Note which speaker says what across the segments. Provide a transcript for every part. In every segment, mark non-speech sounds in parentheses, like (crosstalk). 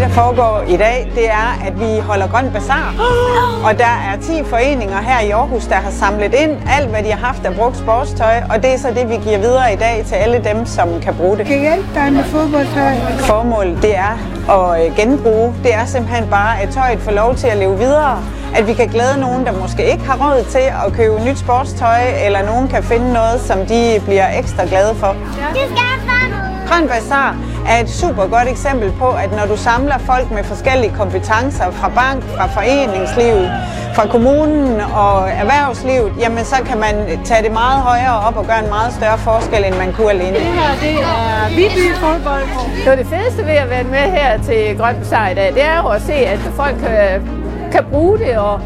Speaker 1: der foregår i dag, det er, at vi holder Grøn Bazar. (gasps) Og der er 10 foreninger her i Aarhus, der har samlet ind alt, hvad de har haft af brugt sportstøj. Og det er så det, vi giver videre i dag til alle dem, som kan bruge det.
Speaker 2: Kan hjælpe dig med fodboldtøj.
Speaker 1: Formålet det er at øh, genbruge. Det er simpelthen bare, at tøjet får lov til at leve videre. At vi kan glæde nogen, der måske ikke har råd til at købe nyt sportstøj, eller nogen kan finde noget, som de bliver ekstra glade for. Grøn Bazar er et super godt eksempel på, at når du samler folk med forskellige kompetencer fra bank, fra foreningslivet, fra kommunen og erhvervslivet, jamen så kan man tage det meget højere op og gøre en meget større forskel, end man kunne alene.
Speaker 2: Det her, det er Viby fodbold.
Speaker 3: Det var det fedeste ved at være med her til Grøn Bazar i dag, det er jo at se, at folk kan, kan bruge det, og,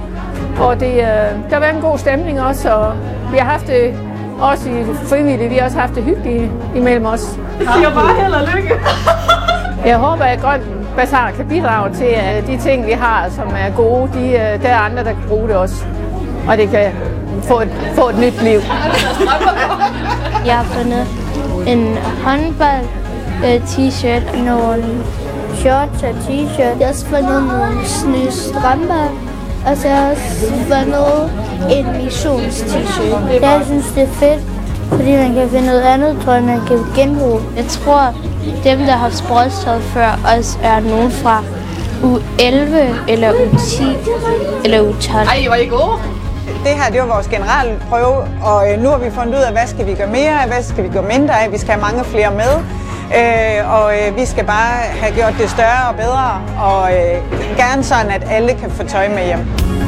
Speaker 3: og det, øh, der været en god stemning også, og vi har haft det også i frivillige, vi har også haft det hyggeligt imellem os.
Speaker 2: Jeg siger bare held og lykke. (laughs)
Speaker 3: Jeg håber, at Grøn Bazar kan bidrage til, at de ting, vi har, som er gode, de, øh, der er andre, der kan bruge det også. Og det kan få et, få et nyt liv.
Speaker 4: Jeg har fundet en håndbold øh, t-shirt, nogle shorts og t-shirt. Jeg har også fundet nogle nye strømper, og så også fundet en missions t-shirt. Jeg synes, det er fedt, fordi man kan finde noget andet tøj, man kan genbruge. Jeg tror, dem, der har sportstøj før, også er nogen fra u 11 eller u 10 eller u 12.
Speaker 2: Ej, er I gode.
Speaker 1: Det her det var vores generelle prøve, og øh, nu har vi fundet ud af, hvad skal vi gøre mere af, hvad skal vi gøre mindre af. Vi skal have mange flere med, øh, og øh, vi skal bare have gjort det større og bedre, og øh, gerne sådan, at alle kan få tøj med hjem.